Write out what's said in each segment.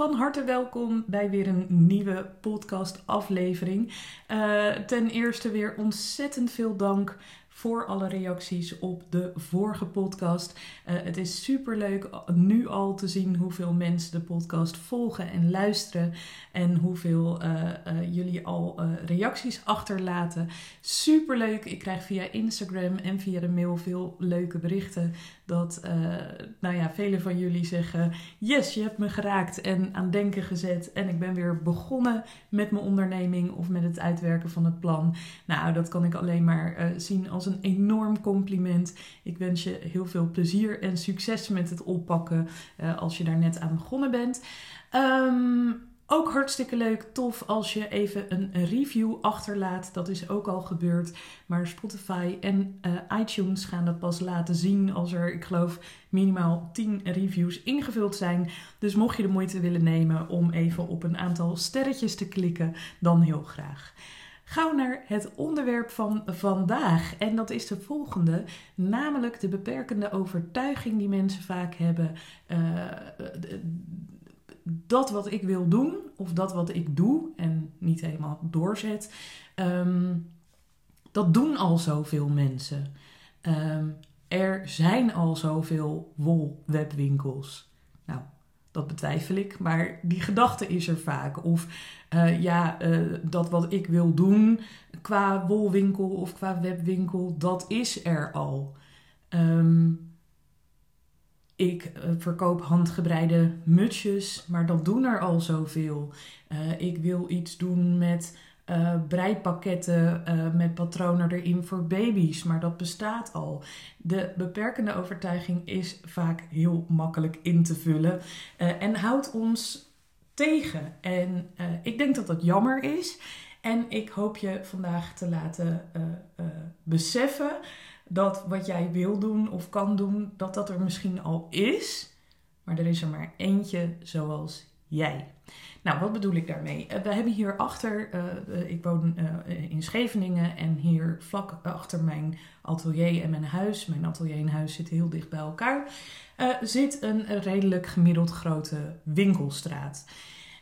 Van harte welkom bij weer een nieuwe podcast aflevering. Uh, ten eerste weer ontzettend veel dank voor alle reacties op de vorige podcast. Uh, het is super leuk nu al te zien hoeveel mensen de podcast volgen en luisteren. En hoeveel uh, uh, jullie al reacties achterlaten. Super leuk. Ik krijg via Instagram en via de mail veel leuke berichten. Dat nou ja, velen van jullie zeggen: Yes, je hebt me geraakt en aan denken gezet. En ik ben weer begonnen met mijn onderneming of met het uitwerken van het plan. Nou, dat kan ik alleen maar zien als een enorm compliment. Ik wens je heel veel plezier en succes met het oppakken uh, als je daar net aan begonnen bent. Um, ook hartstikke leuk, tof als je even een review achterlaat. Dat is ook al gebeurd. Maar Spotify en uh, iTunes gaan dat pas laten zien als er, ik geloof, minimaal 10 reviews ingevuld zijn. Dus mocht je de moeite willen nemen om even op een aantal sterretjes te klikken, dan heel graag. Gauw naar het onderwerp van vandaag. En dat is de volgende, namelijk de beperkende overtuiging die mensen vaak hebben. Uh, dat wat ik wil doen, of dat wat ik doe en niet helemaal doorzet, um, dat doen al zoveel mensen. Um, er zijn al zoveel wolwebwinkels. Nou, dat betwijfel ik, maar die gedachte is er vaak. Of uh, ja, uh, dat wat ik wil doen qua wolwinkel of qua webwinkel, dat is er al. Um, ik uh, verkoop handgebreide mutsjes, maar dat doen er al zoveel. ik wil iets doen met uh, breipakketten uh, met patronen erin voor baby's, maar dat bestaat al. De beperkende overtuiging is vaak heel makkelijk in te vullen uh, en houdt ons tegen. En ik denk dat dat jammer is. En ik hoop je vandaag te laten beseffen dat wat jij wil doen of kan doen, dat dat er misschien al is, maar er is er maar eentje zoals Nou, wat bedoel ik daarmee? Uh, we hebben hier achter, uh, ik woon in Scheveningen en hier vlak achter mijn atelier en mijn huis, mijn atelier en huis zitten heel dicht bij elkaar, zit een redelijk gemiddeld grote winkelstraat.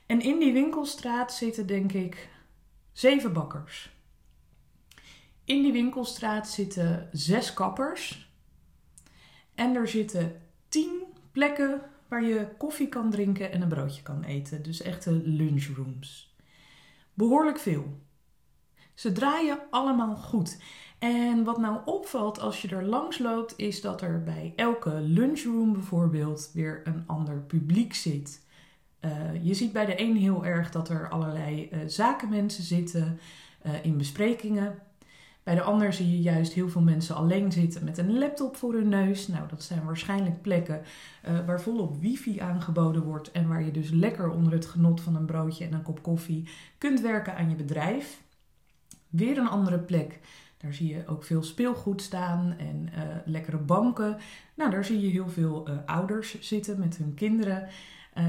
En in die winkelstraat zitten denk ik zeven bakkers. In die winkelstraat zitten zes kappers. En er zitten tien plekken waar je koffie kan drinken en een broodje kan eten. Dus echte lunchrooms. Behoorlijk veel. Ze draaien allemaal goed. En wat nou opvalt als je er langs loopt, is dat er bij elke lunchroom bijvoorbeeld weer een ander publiek zit. Uh, je ziet bij de een heel erg dat er allerlei uh, zakenmensen zitten uh, in besprekingen. Bij de ander zie je juist heel veel mensen alleen zitten met een laptop voor hun neus. Nou, dat zijn waarschijnlijk plekken uh, waar volop wifi aangeboden wordt en waar je dus lekker onder het genot van een broodje en een kop koffie kunt werken aan je bedrijf. Weer een andere plek. Daar zie je ook veel speelgoed staan en uh, lekkere banken. Nou, daar zie je heel veel uh, ouders zitten met hun kinderen,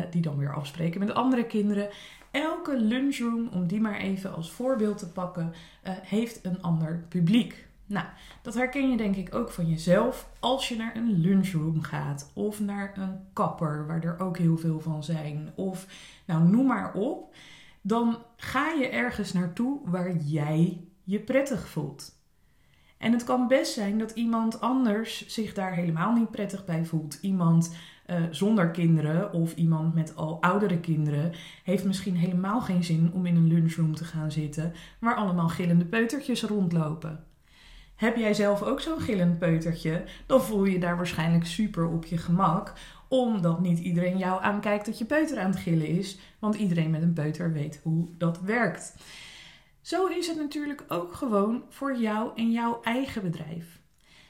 die dan weer afspreken met andere kinderen. Elke lunchroom, om die maar even als voorbeeld te pakken, uh, heeft een ander publiek. Nou, dat herken je denk ik ook van jezelf als je naar een lunchroom gaat of naar een kapper, waar er ook heel veel van zijn, of nou noem maar op. Dan ga je ergens naartoe waar jij je prettig voelt. En het kan best zijn dat iemand anders zich daar helemaal niet prettig bij voelt. Iemand uh, zonder kinderen of iemand met al oudere kinderen heeft misschien helemaal geen zin om in een lunchroom te gaan zitten waar allemaal gillende peutertjes rondlopen. Heb jij zelf ook zo'n gillend peutertje, dan voel je je daar waarschijnlijk super op je gemak, omdat niet iedereen jou aankijkt dat je peuter aan het gillen is, want iedereen met een peuter weet hoe dat werkt. Zo is het natuurlijk ook gewoon voor jou en jouw eigen bedrijf.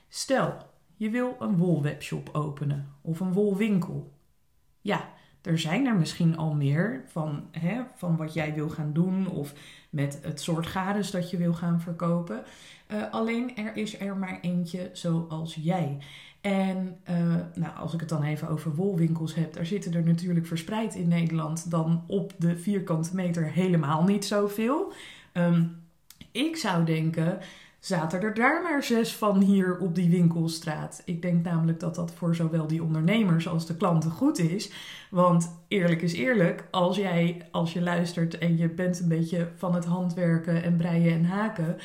Stel, je wil een wolwebshop openen of een wolwinkel. Ja, er zijn er misschien al meer van, hè, van wat jij wil gaan doen of met het soort gades dat je wil gaan verkopen. Uh, alleen er is er maar eentje zoals jij. En uh, nou, als ik het dan even over wolwinkels heb, daar zitten er natuurlijk verspreid in Nederland dan op de vierkante meter helemaal niet zoveel. Um, ik zou denken, zaten er daar maar zes van hier op die winkelstraat. Ik denk namelijk dat dat voor zowel die ondernemers als de klanten goed is. Want eerlijk is eerlijk, als jij, als je luistert en je bent een beetje van het handwerken en breien en haken.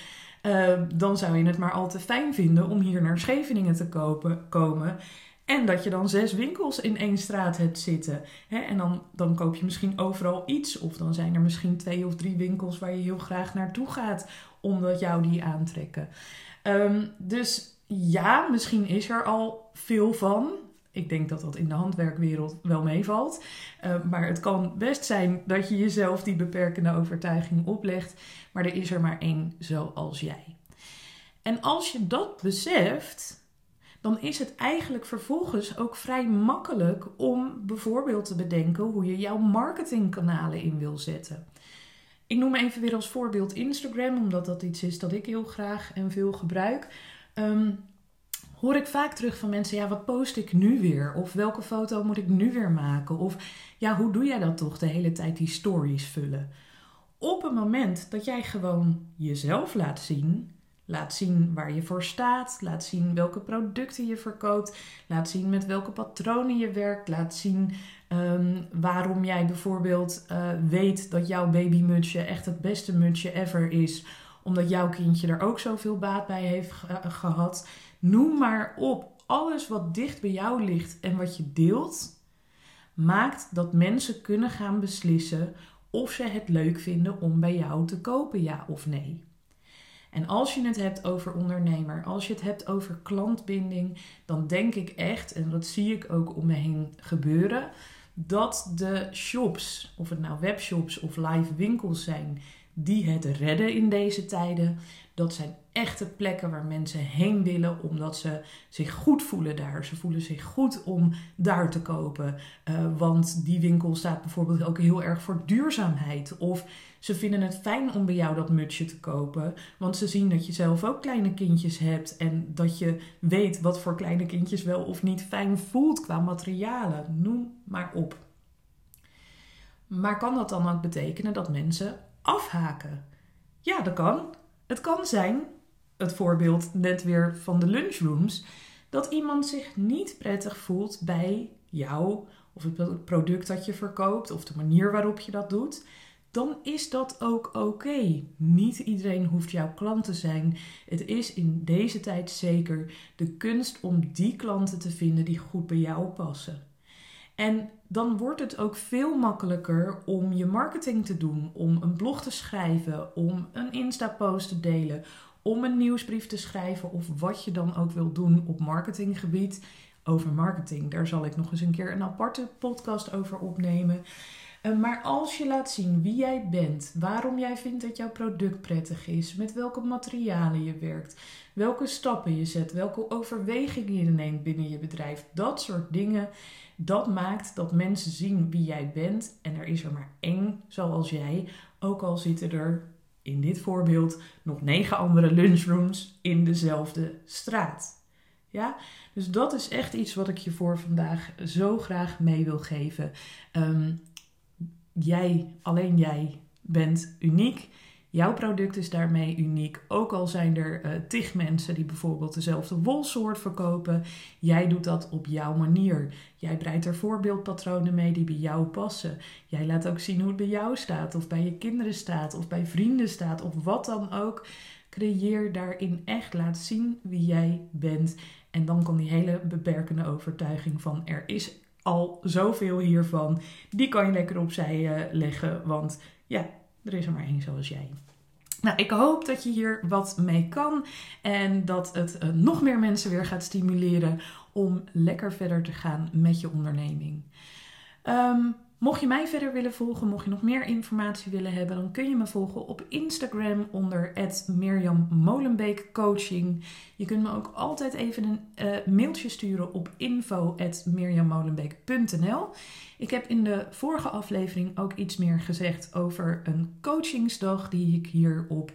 Uh, dan zou je het maar al te fijn vinden om hier naar Scheveningen te kopen, komen. En dat je dan zes winkels in één straat hebt zitten. Hè? En dan, dan koop je misschien overal iets. Of dan zijn er misschien twee of drie winkels waar je heel graag naartoe gaat. Omdat jou die aantrekken. Um, dus ja, misschien is er al veel van. Ik denk dat dat in de handwerkwereld wel meevalt. Uh, maar het kan best zijn dat je jezelf die beperkende overtuiging oplegt. Maar er is er maar één zoals jij. En als je dat beseft dan is het eigenlijk vervolgens ook vrij makkelijk om bijvoorbeeld te bedenken hoe je jouw marketingkanalen in wil zetten. Ik noem even weer als voorbeeld Instagram, omdat dat iets is dat ik heel graag en veel gebruik. Um, hoor ik vaak terug van mensen: ja, wat post ik nu weer? Of welke foto moet ik nu weer maken? Of ja, hoe doe jij dat toch de hele tijd die stories vullen? Op het moment dat jij gewoon jezelf laat zien, Laat zien waar je voor staat. Laat zien welke producten je verkoopt. Laat zien met welke patronen je werkt. Laat zien um, waarom jij bijvoorbeeld uh, weet dat jouw babymutsje echt het beste mutsje ever is. Omdat jouw kindje er ook zoveel baat bij heeft gehad. Noem maar op. Alles wat dicht bij jou ligt en wat je deelt, maakt dat mensen kunnen gaan beslissen of ze het leuk vinden om bij jou te kopen, ja of nee. En als je het hebt over ondernemer, als je het hebt over klantbinding, dan denk ik echt, en dat zie ik ook om me heen gebeuren, dat de shops, of het nou webshops of live winkels zijn, die het redden in deze tijden, dat zijn echte plekken waar mensen heen willen omdat ze zich goed voelen daar. Ze voelen zich goed om daar te kopen. Uh, want die winkel staat bijvoorbeeld ook heel erg voor duurzaamheid. Of ze vinden het fijn om bij jou dat mutsje te kopen. Want ze zien dat je zelf ook kleine kindjes hebt. En dat je weet wat voor kleine kindjes wel of niet fijn voelt qua materialen. Noem maar op. Maar kan dat dan ook betekenen dat mensen afhaken? Ja, dat kan. Het kan zijn, het voorbeeld net weer van de lunchrooms, dat iemand zich niet prettig voelt bij jou of het product dat je verkoopt of de manier waarop je dat doet. Dan is dat ook oké. Niet iedereen hoeft jouw klant te zijn. Het is in deze tijd zeker de kunst om die klanten te vinden die goed bij jou passen. En dan wordt het ook veel makkelijker om je marketing te doen, om een blog te schrijven, om een Insta-post te delen, om een nieuwsbrief te schrijven of wat je dan ook wil doen op marketinggebied. Over marketing, daar zal ik nog eens een keer een aparte podcast over opnemen. Eh, maar als je laat zien wie jij bent, waarom jij vindt dat jouw product prettig is, met welke materialen je werkt, welke stappen je zet, welke overwegingen je neemt binnen je bedrijf, dat soort dingen dat maakt dat mensen zien wie jij bent en er is er maar één zoals jij, ook al zitten er in dit voorbeeld nog negen andere lunchrooms in dezelfde straat. Ja, dus dat is echt iets wat ik je voor vandaag zo graag mee wil geven. Um, jij, alleen jij, bent uniek. Jouw product is daarmee uniek. Ook al zijn er uh, tig mensen die bijvoorbeeld dezelfde wolsoort verkopen. Jij doet dat op jouw manier. Jij breidt er voorbeeldpatronen mee die bij jou passen. Jij laat ook zien hoe het bij jou staat, of bij je kinderen staat, of bij vrienden staat, of wat dan ook. Creëer daarin echt, laat zien wie jij bent. En dan kan die hele beperkende overtuiging van er is al zoveel hiervan, die kan je lekker opzij uh, leggen. Want ja, er is er maar één zoals jij. Nou, ik hoop dat je hier wat mee kan en dat het uh, nog meer mensen weer gaat stimuleren om lekker verder te gaan met je onderneming. Um, mocht je mij verder willen volgen, mocht je nog meer informatie willen hebben, dan kun je me volgen op Instagram onder Mirjam Molenbeek Coaching. Je kunt me ook altijd even een uh, mailtje sturen op info.mirjammolenbeek.nl. Ik heb in de vorige aflevering ook iets meer gezegd over een coachingsdag die ik hier op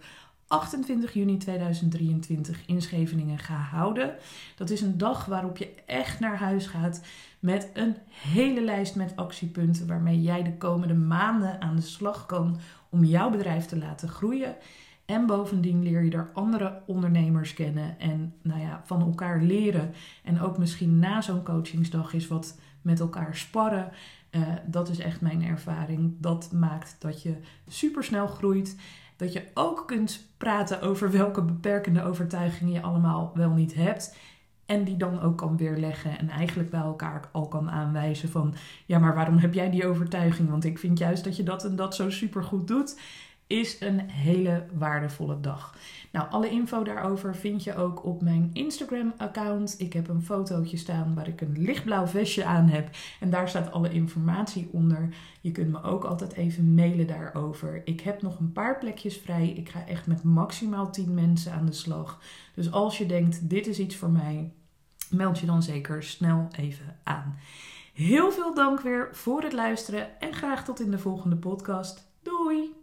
28 juni 2023 in Scheveningen ga houden. Dat is een dag waarop je echt naar huis gaat met een hele lijst met actiepunten waarmee jij de komende maanden aan de slag kan om jouw bedrijf te laten groeien. En bovendien leer je er andere ondernemers kennen en nou ja, van elkaar leren. En ook misschien na zo'n coachingsdag is wat met elkaar sparren. Uh, dat is echt mijn ervaring. Dat maakt dat je supersnel groeit. Dat je ook kunt praten over welke beperkende overtuigingen je allemaal wel niet hebt. En die dan ook kan weerleggen en eigenlijk bij elkaar al kan aanwijzen van... Ja, maar waarom heb jij die overtuiging? Want ik vind juist dat je dat en dat zo supergoed doet. Is een hele waardevolle dag. Nou, alle info daarover vind je ook op mijn Instagram-account. Ik heb een fotootje staan waar ik een lichtblauw vestje aan heb. En daar staat alle informatie onder. Je kunt me ook altijd even mailen daarover. Ik heb nog een paar plekjes vrij. Ik ga echt met maximaal 10 mensen aan de slag. Dus als je denkt, dit is iets voor mij, meld je dan zeker snel even aan. Heel veel dank weer voor het luisteren en graag tot in de volgende podcast. Doei!